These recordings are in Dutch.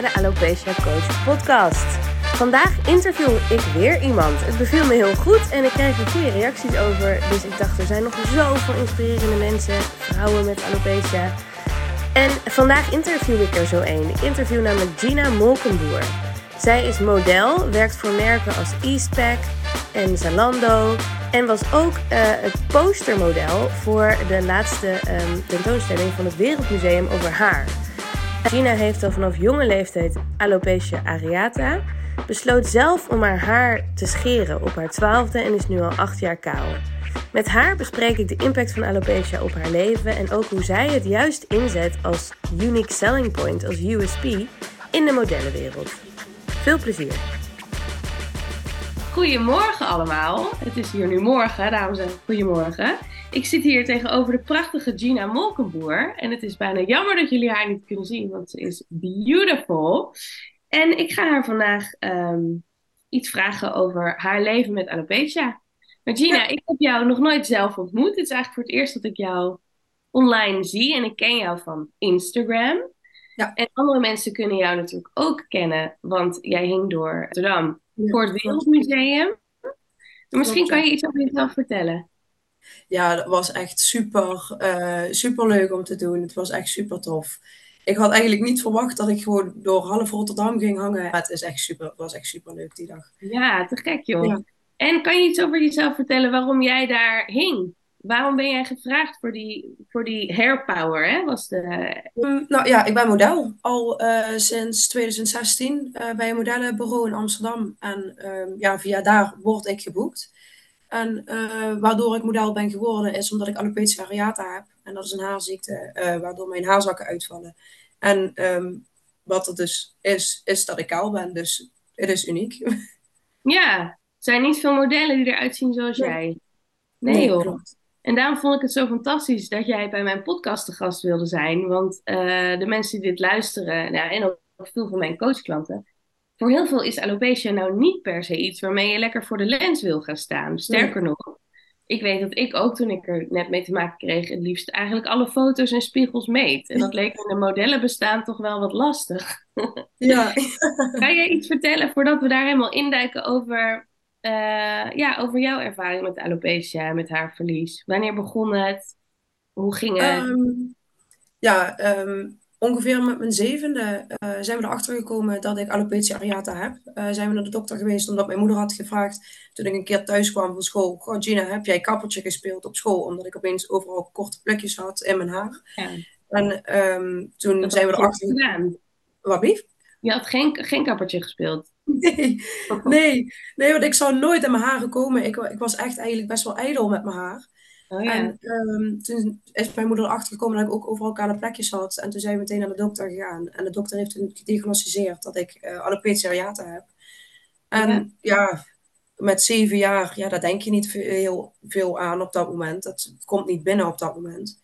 de Alopecia Coach podcast. Vandaag interview ik weer iemand. Het beviel me heel goed en ik kreeg er goede reacties over. Dus ik dacht, er zijn nog zoveel inspirerende mensen, vrouwen met alopecia. En vandaag interview ik er zo een. Ik interview namelijk Gina Molkenboer. Zij is model, werkt voor merken als Eastpak en Zalando. En was ook uh, het postermodel voor de laatste um, tentoonstelling van het Wereldmuseum over haar. Gina heeft al vanaf jonge leeftijd alopecia areata. Besloot zelf om haar haar te scheren op haar twaalfde en is nu al acht jaar kaal. Met haar bespreek ik de impact van alopecia op haar leven en ook hoe zij het juist inzet als unique selling point, als USP, in de modellenwereld. Veel plezier! Goedemorgen allemaal. Het is hier nu morgen, daarom zeg ik goedemorgen. Ik zit hier tegenover de prachtige Gina Molkenboer. En het is bijna jammer dat jullie haar niet kunnen zien, want ze is beautiful. En ik ga haar vandaag ehm, iets vragen over haar leven met alopecia. Maar Gina, ik heb jou nog nooit zelf ontmoet. Het is eigenlijk voor het eerst dat ik jou online zie. En ik ken jou van Instagram. Ja. En andere mensen kunnen jou natuurlijk ook kennen, want jij hing door Rotterdam voor het Wereldmuseum. Misschien kan je iets over jezelf vertellen. Ja, dat was echt super, uh, super leuk om te doen. Het was echt super tof. Ik had eigenlijk niet verwacht dat ik gewoon door half Rotterdam ging hangen. het, is echt super, het was echt super leuk die dag. Ja, te gek joh. En kan je iets over jezelf vertellen waarom jij daar hing? Waarom ben jij gevraagd voor die, voor die hairpower? Hè? Was de... Mm, nou ja, ik ben model al uh, sinds 2016 uh, bij een modellenbureau in Amsterdam. En uh, ja, via daar word ik geboekt. En uh, waardoor ik model ben geworden is omdat ik alopecia areata heb. En dat is een haarziekte waardoor mijn haarzakken uitvallen. En um, wat er dus is, is dat ik kaal ben. Dus het is uniek. Ja, er zijn niet veel modellen die eruit zien zoals jij. Nee, nee hoor. Klopt. En daarom vond ik het zo fantastisch dat jij bij mijn podcast te gast wilde zijn. Want uh, de mensen die dit luisteren, nou, en ook veel van mijn coachklanten, voor heel veel is alopecia nou niet per se iets waarmee je lekker voor de lens wil gaan staan. Sterker nog, ik weet dat ik ook toen ik er net mee te maken kreeg, het liefst eigenlijk alle foto's en spiegels meet. En dat leek in de modellenbestaan toch wel wat lastig. Ja. kan jij iets vertellen voordat we daar helemaal induiken over uh, ja, over jouw ervaring met alopecia, met haar verlies. Wanneer begon het? Hoe ging het? Um, ja, um, ongeveer met mijn zevende uh, zijn we erachter gekomen dat ik alopecia areata heb. Uh, zijn we naar de dokter geweest omdat mijn moeder had gevraagd toen ik een keer thuis kwam van school. Goh, Gina, heb jij kappertje gespeeld op school? Omdat ik opeens overal korte plekjes had in mijn haar. Ja. En um, toen dat zijn we erachter gekomen. Wat lief? Je had geen, geen kappertje gespeeld. Nee, nee, nee, want ik zou nooit in mijn haren komen. Ik, ik was echt eigenlijk best wel ijdel met mijn haar. Oh, ja. En um, toen is mijn moeder erachter gekomen dat ik ook overal kale plekjes had. En toen zijn we meteen naar de dokter gegaan. En de dokter heeft toen gediagnosticeerd dat ik uh, alopecia areata heb. En ja. met zeven jaar, ja, daar denk je niet heel veel aan op dat moment. Dat komt niet binnen op dat moment.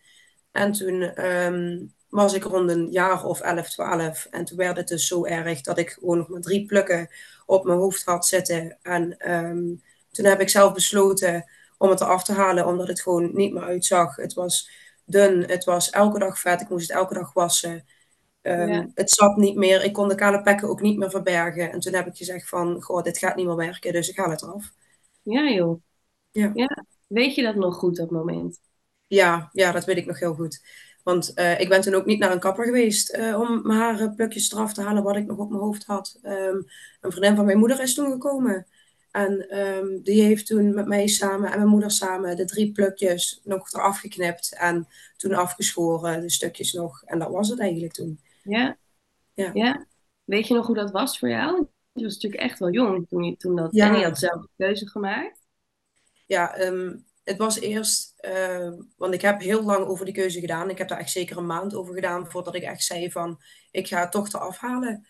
En toen um, was ik rond een jaar of 11, 12. En toen werd het dus zo erg dat ik gewoon nog maar drie plukken op mijn hoofd had zitten. En um, toen heb ik zelf besloten om het eraf te halen, omdat het gewoon niet meer uitzag. Het was dun, het was elke dag vet, ik moest het elke dag wassen. Um, ja. Het zat niet meer, ik kon de kale plekken ook niet meer verbergen. En toen heb ik gezegd van, goh, dit gaat niet meer werken, dus ik haal het eraf. Ja joh. Ja. ja. Weet je dat nog goed, dat moment? Ja, ja, dat weet ik nog heel goed. Want uh, ik ben toen ook niet naar een kapper geweest uh, om mijn harenplukjes eraf te halen wat ik nog op mijn hoofd had. Um, een vriendin van mijn moeder is toen gekomen. En um, die heeft toen met mij samen en mijn moeder samen de drie plukjes nog eraf geknipt. En toen afgeschoren, de stukjes nog. En dat was het eigenlijk toen. Ja. Ja. ja. Weet je nog hoe dat was voor jou? Je was natuurlijk echt wel jong toen, je, toen dat... Ja. En je had zelf de keuze gemaakt. Ja, um, het was eerst, uh, want ik heb heel lang over die keuze gedaan. Ik heb daar echt zeker een maand over gedaan voordat ik echt zei van, ik ga het toch eraf halen.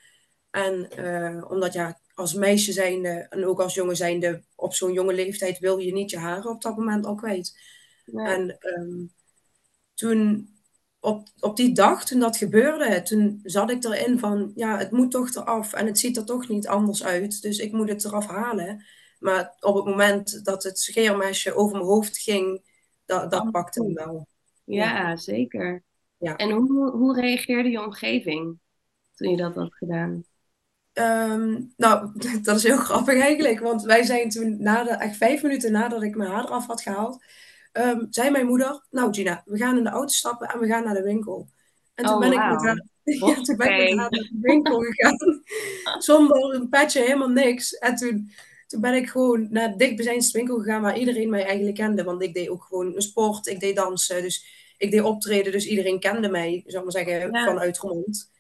En uh, omdat ja, als meisje zijnde en ook als jongen zijnde, op zo'n jonge leeftijd wil je niet je haren op dat moment al kwijt. En um, toen, op, op die dag, toen dat gebeurde, toen zat ik erin van, ja, het moet toch eraf en het ziet er toch niet anders uit. Dus ik moet het eraf halen. Maar op het moment dat het scheermesje over mijn hoofd ging, dat, dat oh. pakte me wel. Ja, zeker. Ja. En hoe, hoe reageerde je omgeving? toen je dat had gedaan? Ehm, nou, dat is heel grappig eigenlijk. Want wij zijn toen, na de, echt vijf minuten nadat ik mijn haar eraf had gehaald, um, zei mijn moeder: Nou, Gina, we gaan in de auto stappen en we gaan naar de winkel. En toen, oh, ben, wow. ik met haar, ja, toen ben ik met haar naar de winkel gegaan. zonder een petje, helemaal niks. En toen, toen ben ik gewoon naar de dichtbijzijnde winkel gegaan waar iedereen mij eigenlijk kende. Want ik deed ook gewoon een sport, ik deed dansen. Dus ik deed optreden, dus iedereen kende mij, zou maar zeggen, Ja. vanuit Roermond.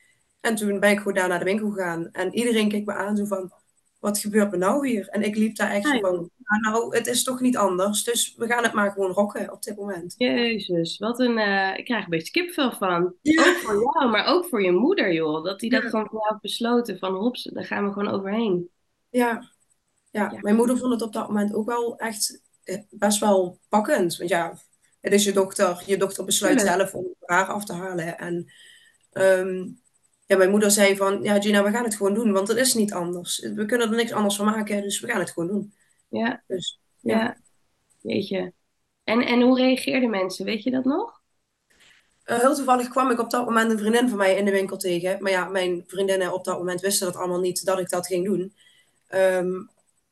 En toen ben ik gewoon daar naar de winkel gegaan. En iedereen keek me aan zo van, wat gebeurt er nou hier? En ik liep daar echt Ja, van, "Ah, nou, het is toch niet anders. Dus we gaan het maar gewoon rocken op dit moment. Jezus, wat een. eh, ik krijg een beetje kipvel van. Ja. Ook voor jou, maar ook voor je moeder, joh. Dat die dat Ja. gewoon voor jou besloten. Van hops, daar gaan we gewoon overheen. Ja. ja, mijn moeder vond het op dat moment ook wel echt eh, best wel pakkend. Want ja, het is je dochter. Je dochter besluit zelf om haar af te halen. En ehm, ja, mijn moeder zei van, ja Gina, we gaan het gewoon doen. Want het is niet anders. We kunnen er niks anders van maken, dus we gaan het gewoon doen. Ja, Dus ja. ja. Weet je. En, en hoe reageerden mensen? Weet je dat nog? Eh, heel toevallig kwam ik op dat moment een vriendin van mij in de winkel tegen. Maar ja, mijn vriendinnen op dat moment wisten dat allemaal niet dat ik dat ging doen. Ehm,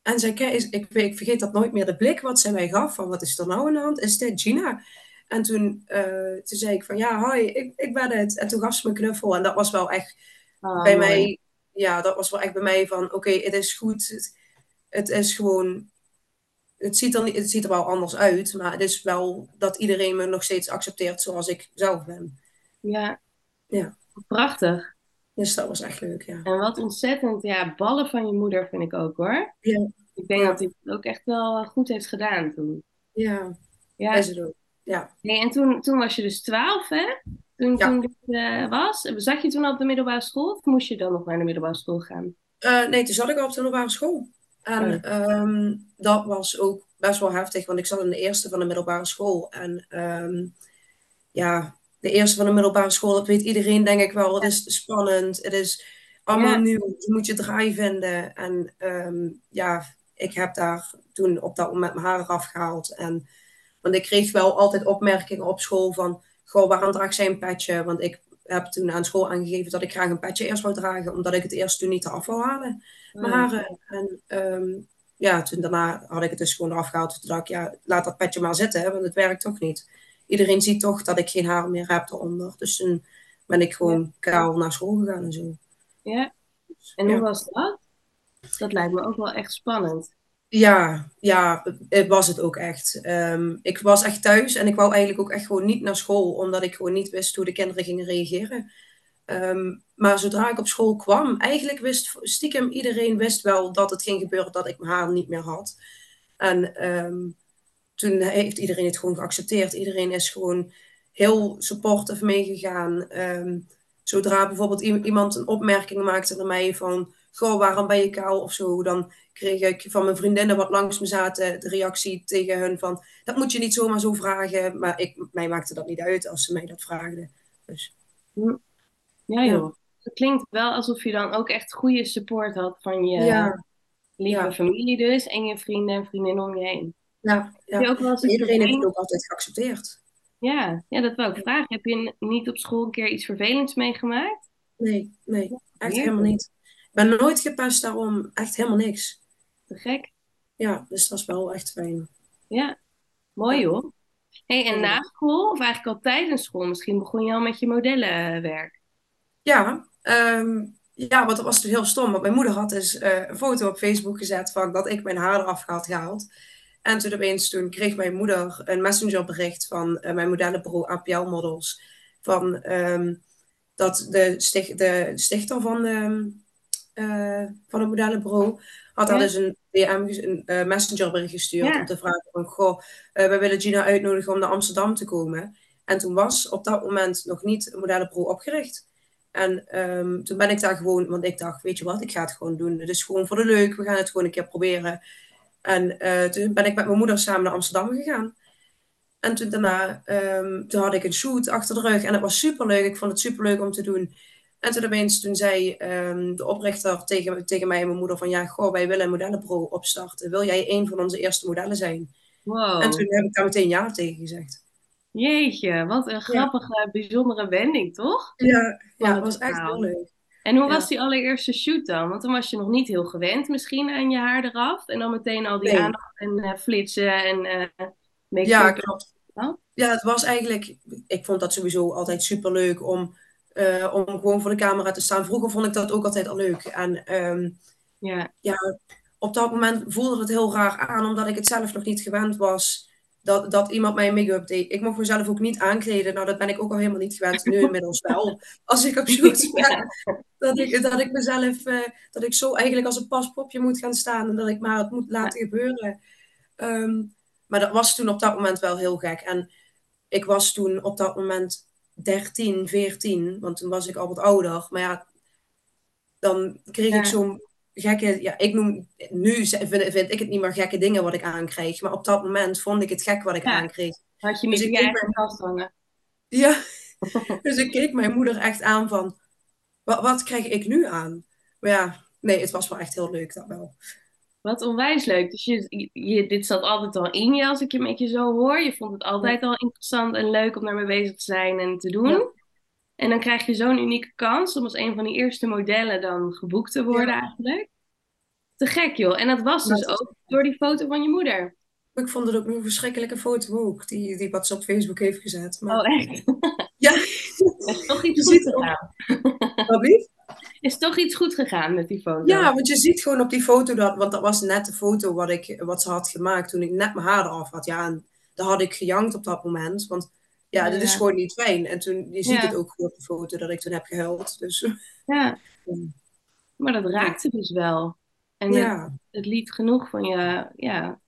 en zij, ke- is- ik, ik vergeet dat nooit meer, de blik wat zij mij gaf van wat is er nou aan de hand? Is dit Gina? En toen, eh, toen zei ik van ja, hoi, ik, ik ben het. En toen gaf ze me knuffel en dat was wel echt Oh, bij mooi. mij, ja, dat was wel echt bij mij van oké, het is goed. Het, het is gewoon, het ziet, er niet, het ziet er wel anders uit, maar het is wel dat iedereen me nog steeds accepteert zoals ik zelf ben. Ja. Ja. Prachtig. Dus dat was echt leuk, ja. En wat ontzettend, ja, ballen van je moeder vind ik ook hoor. Ja, Ik denk Ja. dat hij het ook echt wel goed heeft gedaan toen. ja, Ja. is het ook. Ja, Nee, en toen, toen was je dus twaalf, hè? Toen, Ja. toen dit eh, was. Zat je toen op de middelbare school of moest je dan nog naar de middelbare school gaan? Eh, nee, toen zat ik al op de middelbare school. En Oh. ehm, dat was ook best wel heftig, want ik zat in de eerste van de middelbare school. En ehm, ja, de eerste van de middelbare school, dat weet iedereen denk ik wel. Het is spannend, het is allemaal Ja. nieuw, je moet je draai vinden. En ehm, ja, ik heb daar toen op dat moment mijn haar eraf gehaald. En, want ik kreeg wel altijd opmerkingen op school van, goh, waarom draag jij een petje? Want ik heb toen aan school aangegeven dat ik graag een petje eerst wou dragen, omdat ik het eerst toen niet eraf wou halen mijn haren. En ehm, ja, toen daarna had ik het dus gewoon eraf gehaald. Toen dacht ik, ja, laat dat petje maar zitten, hè, want het werkt toch niet. Iedereen ziet toch dat ik geen haar meer heb eronder. Dus toen ben ik gewoon kaal naar school gegaan en zo. Ja. En Ja. hoe was dat? Dat lijkt me ook wel echt spannend. Ja, ja, was het ook echt. Ehm, ik was echt thuis en ik wou eigenlijk ook echt gewoon niet naar school, omdat ik gewoon niet wist hoe de kinderen gingen reageren. Ehm, maar zodra ik op school kwam, eigenlijk wist stiekem iedereen wist wel dat het ging gebeuren dat ik mijn haar niet meer had. En ehm, toen heeft iedereen het gewoon geaccepteerd. Iedereen is gewoon heel supportive meegegaan. Zodra bijvoorbeeld iemand een opmerking maakte naar mij van, goh, waarom ben je kaal of zo, dan kreeg ik van mijn vriendinnen wat langs me zaten de reactie tegen hun van, dat moet je niet zomaar zo vragen. Maar ik, mij maakte dat niet uit als ze mij dat vraagden. Dus Ja joh. Het klinkt wel alsof je dan ook echt goede support had van je ja, lieve ja. familie dus. En je vrienden en vriendinnen om je heen. ja, je ja. ook wel Iedereen heeft het ook altijd geaccepteerd. Ja, ja, dat wou ik vragen. Heb je niet op school een keer iets vervelends meegemaakt? Nee, nee, echt helemaal niet. Ik ben nooit gepest daarom, echt helemaal niks. Te gek. Ja, dus dat is wel echt fijn. Ja, mooi Ja. hoor. Hey, en na school, of eigenlijk al tijdens school, misschien begon je al met je modellenwerk. Ja, ehm, ja, want dat was dus heel stom. Want mijn moeder had dus eh, een foto op Facebook gezet van dat ik mijn haar eraf had gehaald. En toen opeens toen kreeg mijn moeder een messengerbericht van eh, mijn modellenbureau APL Models. Van ehm, dat de, stich- de stichter van, ehm, eh, van het modellenbureau had haar Ja. dus een DM, een eh, messengerbericht gestuurd Ja. om te vragen van, goh, eh, we willen Gina uitnodigen om naar Amsterdam te komen. En toen was op dat moment nog niet een modellenbureau opgericht. En ehm, toen ben ik daar gewoon, want ik dacht, weet je wat, ik ga het gewoon doen. Het is gewoon voor de leuk, we gaan het gewoon een keer proberen. En toen ben ik met mijn moeder samen naar Amsterdam gegaan. En toen daarna, ehm, toen had ik een shoot achter de rug en het was superleuk. Ik vond het superleuk om te doen. En toen opeens, toen zei ehm, de oprichter tegen, tegen mij en mijn moeder van, ja, goh, wij willen een modellenbureau opstarten. Wil jij een van onze eerste modellen zijn? Wow. En toen heb ik daar meteen ja tegen gezegd. Jeetje, wat een grappige, bijzondere wending, toch? Ja, ja het het was echt heel leuk. En hoe was die allereerste shoot dan? Want toen was je nog niet heel gewend misschien aan je haar eraf. En dan meteen al die aandacht en uh, flitsen en uh, make Ja, klopt. Ja, het was eigenlijk... Ik vond dat sowieso altijd super leuk om, uh, om gewoon voor de camera te staan. Vroeger vond ik dat ook altijd al leuk. En um, ja. ja, op dat moment voelde het heel raar aan, omdat ik het zelf nog niet gewend was dat, dat iemand mij make-up deed. Ik mocht mezelf ook niet aankleden. Nou, dat ben ik ook al helemaal niet gewend. Nu inmiddels wel. Als ik op shoot ben, dat ik, dat ik mezelf, uh, dat ik zo eigenlijk als een paspopje moet gaan staan en dat ik maar het moet laten gebeuren. Um, maar dat was toen op dat moment wel heel gek. En ik was toen op dat moment 13, 14, want toen was ik al wat ouder. Maar ja, dan kreeg ik zo'n gekke, ja, ik noem, nu vind, vind, ik het niet meer gekke dingen wat ik aankreeg. Maar op dat moment vond ik het gek wat ik ja. aankreeg. Had je met dus je eigen kast hangen? Ja, dus ik keek mijn moeder echt aan van, wat, wat krijg ik nu aan? Maar ja, nee, het was wel echt heel leuk, dat wel. Wat onwijs leuk. Dus je, je, dit zat altijd al in je als ik je met je zo hoor. Je vond het altijd al interessant en leuk om daarmee bezig te zijn en te doen. En dan krijg je zo'n unieke kans om als een van die eerste modellen dan geboekt te worden eigenlijk. Te gek joh. En dat was dus ook door die foto van je moeder. Ik vond het ook een verschrikkelijke foto ook, die, die wat ze op Facebook heeft gezet. Maar... Oh echt? ja. is toch iets goed gegaan. Wat Is toch iets goed gegaan met die foto? Ja, want je ziet gewoon op die foto, dat, want dat was net de foto wat, ik, wat ze had gemaakt toen ik net mijn haar eraf had. Ja, en daar had ik gejankt op dat moment. Want ja, dat is gewoon niet fijn. En toen, je ziet het ook op de foto dat ik toen heb gehuild. Dus, ja. Maar dat raakte dus wel. En het, het, liet genoeg van je ja,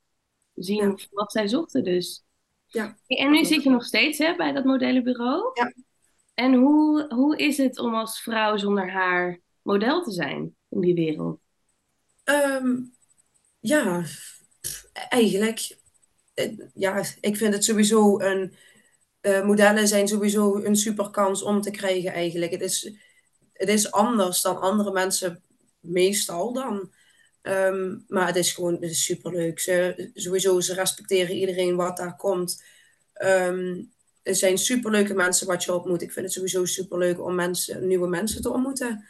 zien wat zij zochten dus. Ja. En nu zit je nog steeds hè, bij dat modellenbureau. Ja. En hoe, hoe is het om als vrouw zonder haar model te zijn in die wereld? Um, ja, eigenlijk. Eh, ja, ik vind het sowieso een uh, modellen zijn sowieso een super kans om te krijgen eigenlijk. Het is, het is anders dan andere mensen meestal dan. Um, maar het is gewoon het is superleuk. Ze, sowieso, ze respecteren iedereen wat daar komt. Um, er zijn superleuke mensen wat je ontmoet. Ik vind het sowieso superleuk om mensen, nieuwe mensen te ontmoeten.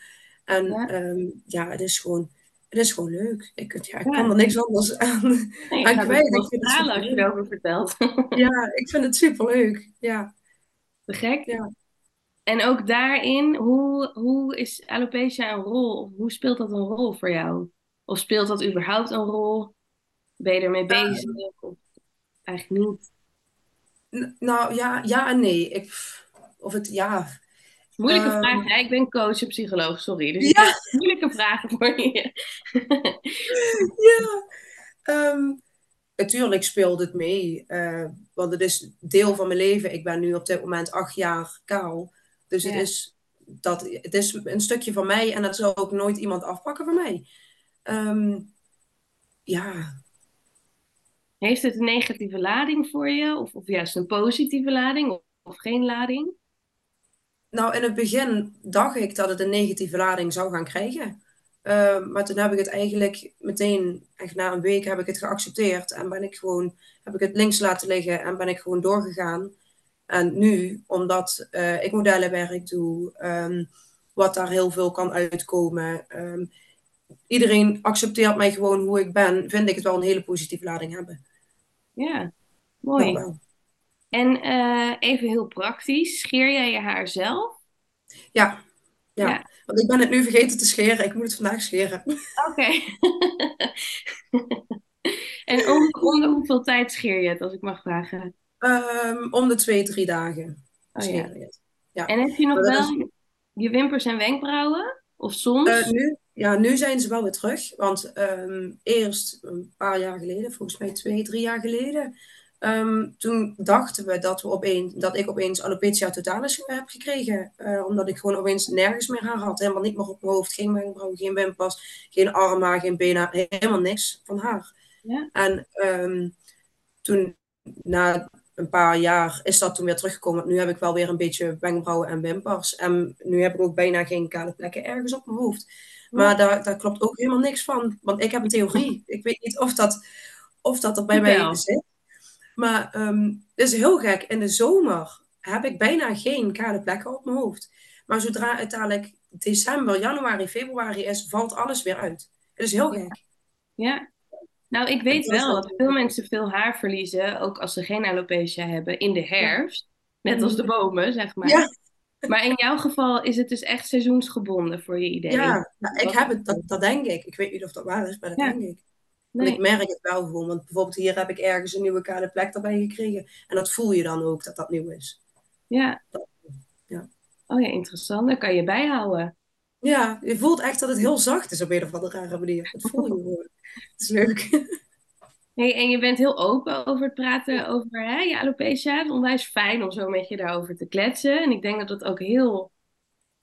En ja, um, ja het is gewoon het is gewoon leuk. Ik, ja, ik kan er niks anders aan, nee, aan kwijt. Ik vind het als je erover vertelt. ja, ik vind het superleuk. Ja. Te gek. Ja. En ook daarin, hoe, hoe is alopecia een rol? Hoe speelt dat een rol voor jou? Of speelt dat überhaupt een rol? Ben je ermee bezig? Of eigenlijk niet? Nou ja, ja en nee. Ik, of het ja. Moeilijke uh, vraag. Ik ben coach en psycholoog, sorry. Dus ja. moeilijke vragen voor je. ja. Um, natuurlijk speelt het mee. Uh, want het is deel van mijn leven. Ik ben nu op dit moment acht jaar kaal. Dus ja. het, is, dat, het is een stukje van mij en dat zal ook nooit iemand afpakken van mij. Um, ja. Heeft het een negatieve lading voor je? Of, of juist een positieve lading? Of, geen lading? Nou, in het begin dacht ik dat het een negatieve lading zou gaan krijgen. Uh, maar toen heb ik het eigenlijk meteen, echt na een week heb ik het geaccepteerd. En ben ik gewoon, heb ik het links laten liggen en ben ik gewoon doorgegaan. En nu, omdat uh, ik modellenwerk doe, um, wat daar heel veel kan uitkomen. Um, iedereen accepteert mij gewoon hoe ik ben, vind ik het wel een hele positieve lading hebben. Ja, mooi. Nou, en uh, even heel praktisch, scheer jij je haar zelf? Ja. ja. ja. Want ik ben het nu vergeten te scheren. Ik moet het vandaag scheren. Oké. en om, om, de hoeveel tijd scheer je het, als ik mag vragen? Um, om de twee, drie dagen. Oh, ja. ja. En heb je nog wel je wimpers en wenkbrauwen? Of soms? Uh, nu, ja, nu zijn ze wel weer terug. Want um, eerst een paar jaar geleden, volgens mij twee, drie jaar geleden, Um, toen dachten we dat, we opeens, dat ik opeens alopecia totalis heb gekregen. Uh, omdat ik gewoon opeens nergens meer haar had. Helemaal niet meer op mijn hoofd. Geen wenkbrauw, geen wimpers, geen armen, geen benen. Helemaal niks van haar. Ja. En um, toen, na een paar jaar, is dat toen weer teruggekomen. Nu heb ik wel weer een beetje wenkbrauwen en wimpers. En nu heb ik ook bijna geen kale plekken ergens op mijn hoofd. Maar daar, daar klopt ook helemaal niks van. Want ik heb een theorie. Ik weet niet of dat, of dat er bij mij zit. Maar um, het is heel gek. In de zomer heb ik bijna geen kale plekken op mijn hoofd. Maar zodra uiteindelijk december, januari, februari is, valt alles weer uit. Het is heel gek. Ja. Nou, ik weet wel dat veel mensen veel haar verliezen, ook als ze geen alopecia hebben, in de herfst. Net als de mhm. bomen, zeg maar. Ja. Maar in jouw geval is het dus echt seizoensgebonden voor je idee. Ja, nou, ik heb het, dat, dat denk ik. Ik weet niet of dat waar is, maar dat denk ik. Nee. ik merk het wel gewoon. Want bijvoorbeeld hier heb ik ergens een nieuwe kale plek erbij gekregen. En dat voel je dan ook, dat dat nieuw is. Ja. ja. Oh ja, interessant. Dat kan je bijhouden. Ja, je voelt echt dat het heel zacht is op een of andere rare manier. Dat voel je gewoon. Het is leuk. Hey, en je bent heel open over het praten over hè, je alopecia. Het is onwijs fijn om zo met je daarover te kletsen. En ik denk dat dat ook heel...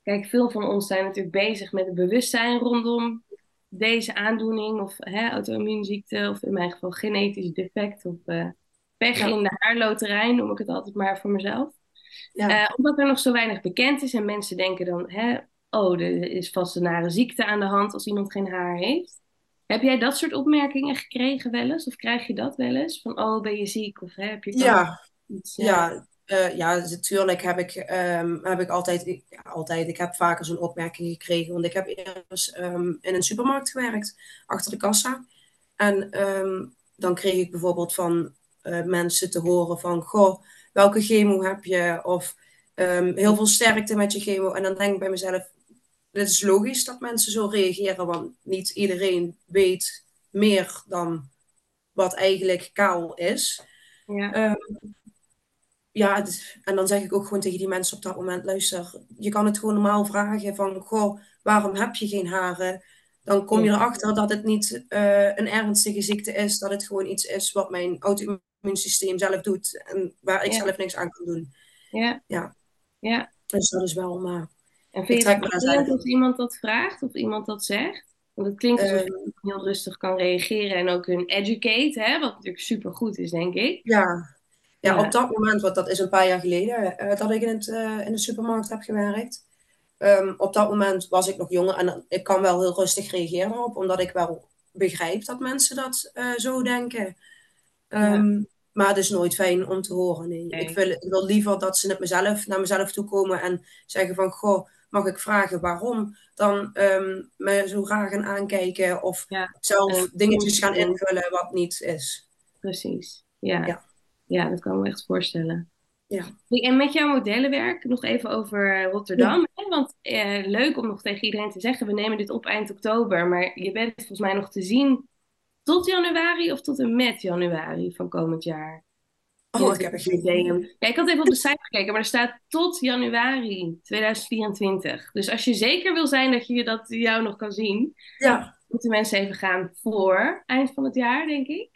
Kijk, veel van ons zijn natuurlijk bezig met het bewustzijn rondom deze aandoening. Of auto-immuunziekte, of in mijn geval genetisch defect. Of uh, pech in de haarloterij, noem ik het altijd maar voor mezelf. Ja. Uh, omdat er nog zo weinig bekend is en mensen denken dan... Hè, oh, er is vast een nare ziekte aan de hand als iemand geen haar heeft. Heb jij dat soort opmerkingen gekregen wel eens? Of krijg je dat wel eens? Van, oh, ben je ziek? Of hè, heb je ja. Iets, ja, uh, ja, natuurlijk heb ik, um, heb ik altijd, ja, altijd, ik heb vaker zo'n opmerking gekregen. Want ik heb eerst um, in een supermarkt gewerkt, achter de kassa. En um, dan kreeg ik bijvoorbeeld van uh, mensen te horen van, goh, welke chemo heb je? Of heel veel sterkte met je chemo. En dan denk ik bij mezelf, het is logisch dat mensen zo reageren, want niet iedereen weet meer dan wat eigenlijk kaal is. Ja. Um, ja, en dan zeg ik ook gewoon tegen die mensen op dat moment: luister, je kan het gewoon normaal vragen van, goh, waarom heb je geen haren? Dan kom je erachter dat het niet uh, een ernstige ziekte is, dat het gewoon iets is wat mijn auto-immuunsysteem zelf doet en waar ik zelf niks aan kan doen. Ja. ja. ja. Dus dat is wel, maar en vind je het als iemand dat vraagt of iemand dat zegt? Want het klinkt alsof je uh, heel rustig kan reageren en ook hun educate, hè? wat natuurlijk super goed is, denk ik. Ja, ja, op dat moment, want dat is een paar jaar geleden, uh, dat ik in, het, uh, in de supermarkt heb gewerkt. Um, op dat moment was ik nog jonger en ik kan wel heel rustig reageren erop, omdat ik wel begrijp dat mensen dat zo denken. Um, ja. Maar het is nooit fijn om te horen. Nee. nee. Ik, wil, ik wil liever dat ze het mezelf, naar mezelf toe komen en zeggen van, goh, mag ik vragen waarom, dan um, me zo graag gaan aankijken of ja. zelf dingetjes gaan invullen wat niet is. Precies, ja. ja. Ja, dat kan ik me echt voorstellen. Ja. En met jouw modellenwerk nog even over Rotterdam. Ja. Want eh, leuk om nog tegen iedereen te zeggen, we nemen dit op eind oktober, maar je bent volgens mij nog te zien tot januari of tot en met januari van komend jaar. Oh, ik heb een idee. Ja, ik had even op de site gekeken, maar er staat tot januari 2024. Dus als je zeker wil zijn dat je dat jou nog kan zien, ja. moeten mensen even gaan voor eind van het jaar, denk ik.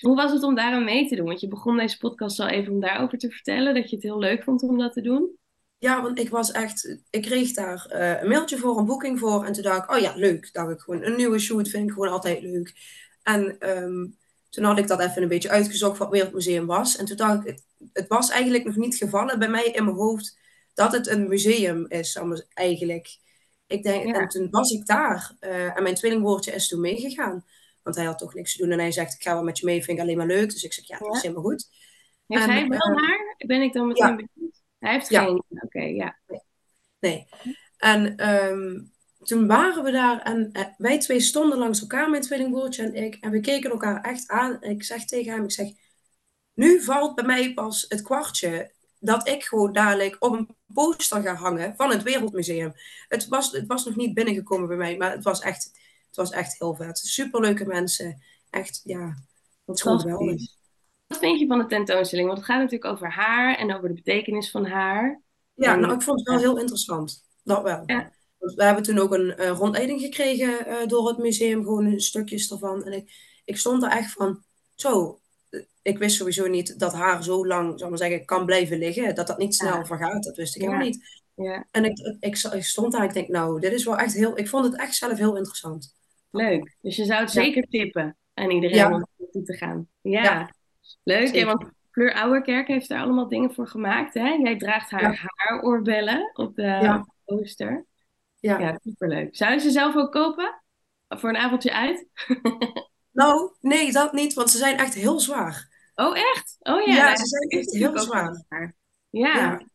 Hoe was het om daar aan mee te doen? Want je begon deze podcast al even om daarover te vertellen, dat je het heel leuk vond om dat te doen. Ja, want ik was echt, ik kreeg daar uh, een mailtje voor, een boeking voor. En toen dacht ik, oh ja, leuk. Dacht ik gewoon, een nieuwe shoot vind ik gewoon altijd leuk. En um, toen had ik dat even een beetje uitgezocht wat Wereldmuseum was. En toen dacht ik, het, was eigenlijk nog niet gevallen bij mij in mijn hoofd dat het een museum is, eigenlijk. Ik denk, En toen was ik daar uh, en mijn tweelingbroertje is toen meegegaan. Want hij had toch niks te doen en hij zegt, ik ga wel met je mee, vind ik alleen maar leuk. Dus ik zeg, ja, dat is helemaal goed. Heeft en, hij wel uh, haar? Ben ik dan meteen ja. benieuwd? Hij heeft geen, oké, ja. Nee. nee. En um, toen waren we daar en eh, wij twee stonden langs elkaar, mijn tweelingbroertje en ik. En we keken elkaar echt aan. En ik zeg tegen hem, ik zeg, nu valt bij mij pas het kwartje dat ik gewoon dadelijk op een poster ga hangen van het Wereldmuseum. Het was, het was nog niet binnengekomen bij mij, maar het was echt, het was echt heel vet. Superleuke mensen. Echt, ja, wat gewoon geweldig. Wat vind je van de tentoonstelling? Want het gaat natuurlijk over haar en over de betekenis van haar. Ja, nou, ik vond het wel heel interessant. Dat wel. Ja we hebben toen ook een uh, rondleiding gekregen uh, door het museum, gewoon stukjes ervan. En ik, ik stond er echt van, zo, ik wist sowieso niet dat haar zo lang, zal maar zeggen, kan blijven liggen. Dat dat niet snel ja. vergaat, dat wist ik ja. helemaal niet. Ja. En ik, ik, ik, stond daar en ik denk, nou, dit is wel echt heel, ik vond het echt zelf heel interessant. Leuk, dus je zou het zeker tippen aan iedereen om naartoe te gaan. Ja, leuk. Want Fleur Ouwerkerk heeft daar allemaal dingen voor gemaakt. Hè? Jij draagt haar haaroorbellen op de poster. Ja. ja, superleuk. Zou je ze zelf ook kopen? Voor een avondje uit? nou, nee, dat niet, want ze zijn echt heel zwaar. Oh, echt? Oh ja. Ja, ze zijn echt heel zwaar. Ja. ja.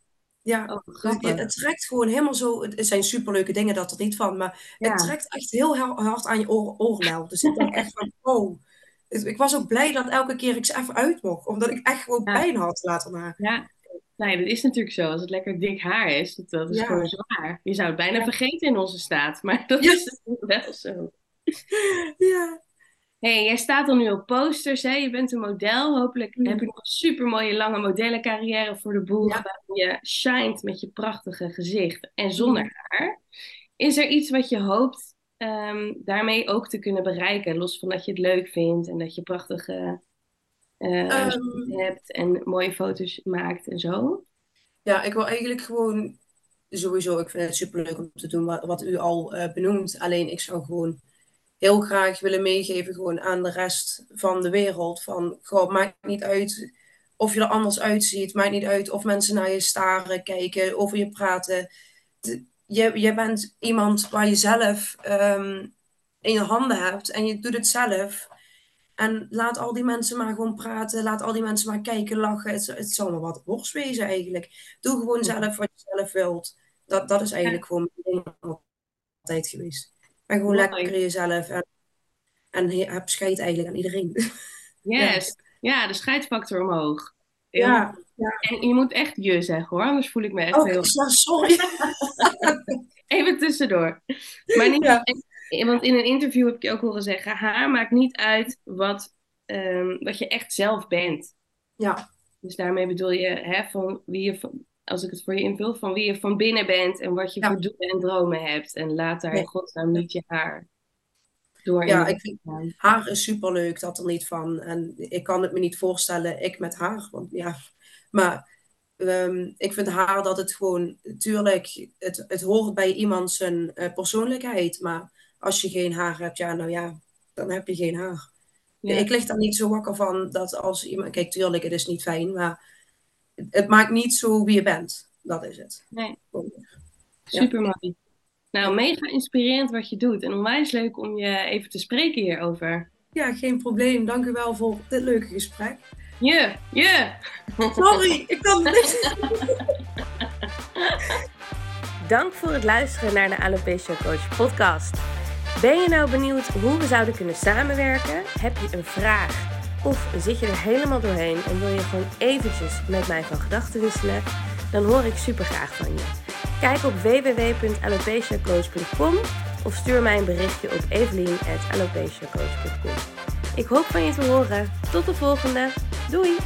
Ja, oh, het trekt gewoon helemaal zo. Het zijn superleuke dingen, dat er niet van. Maar het trekt echt heel hard aan je oor, oorlel. Dus ik denk echt van, oh. Ik was ook blij dat elke keer ik ze even uit mocht. Omdat ik echt gewoon pijn had later na. Ja, Nee, dat is natuurlijk zo. Als het lekker dik haar is, dat, dat is gewoon zwaar. Je zou het bijna vergeten in onze staat, maar dat is wel zo. Ja. hey, jij staat al nu op posters, hè? je bent een model. Hopelijk heb je nog een super mooie lange modellencarrière voor de boeg. Ja. Waarin je shined met je prachtige gezicht en zonder haar. Is er iets wat je hoopt um, daarmee ook te kunnen bereiken? Los van dat je het leuk vindt en dat je prachtige uh, hebt en mooie foto's maakt en zo? Ja, ik wil eigenlijk gewoon sowieso, ik vind het superleuk om te doen wat, wat u al uh, benoemt. Alleen ik zou gewoon heel graag willen meegeven gewoon aan de rest van de wereld. Van, goh, maakt niet uit of je er anders uitziet. Maakt niet uit of mensen naar je staren, kijken, over je praten. je, je bent iemand waar je zelf um, in je handen hebt en je doet het zelf. En laat al die mensen maar gewoon praten. Laat al die mensen maar kijken, lachen. Het, het zal maar wat worst wezen eigenlijk. Doe gewoon zelf wat je zelf wilt. Dat, dat is eigenlijk gewoon mijn ding altijd geweest. En gewoon lekker jezelf. En, en heb scheid eigenlijk aan iedereen. Yes. Ja, de scheidsfactor omhoog. Ja, ja. En je moet echt je zeggen hoor, anders voel ik me echt oh, heel... sorry. Even tussendoor. Maar niet ja want in een interview heb ik je ook horen zeggen: haar maakt niet uit wat, um, wat je echt zelf bent. Ja. Dus daarmee bedoel je hè, van wie je, als ik het voor je invul, van wie je van binnen bent en wat je voor doelen en dromen hebt. En laat daar in godsnaam niet je haar door. Ja, ik vind haar is superleuk, dat er niet van. En ik kan het me niet voorstellen, ik met haar. Want ja, maar um, ik vind haar dat het gewoon, natuurlijk, het, het hoort bij iemand zijn uh, persoonlijkheid. Maar als je geen haar hebt, ja, nou ja, dan heb je geen haar. Ik lig daar niet zo wakker van dat als iemand. Kijk, tuurlijk, het is niet fijn, maar het maakt niet zo wie je bent. Dat is het. Nee. Super mooi. Nou, mega inspirerend wat je doet. En onwijs leuk om je even te spreken hierover. Ja, geen probleem. Dank u wel voor dit leuke gesprek. Je, je. Sorry, ik kan het niet. Dank voor het luisteren naar de Alopecia Coach podcast. Ben je nou benieuwd hoe we zouden kunnen samenwerken? Heb je een vraag? Of zit je er helemaal doorheen en wil je gewoon eventjes met mij van gedachten wisselen? Dan hoor ik super graag van je. Kijk op www.alopeciacoach.com of stuur mij een berichtje op evelien.alopeciacoach.com. Ik hoop van je te horen. Tot de volgende. Doei!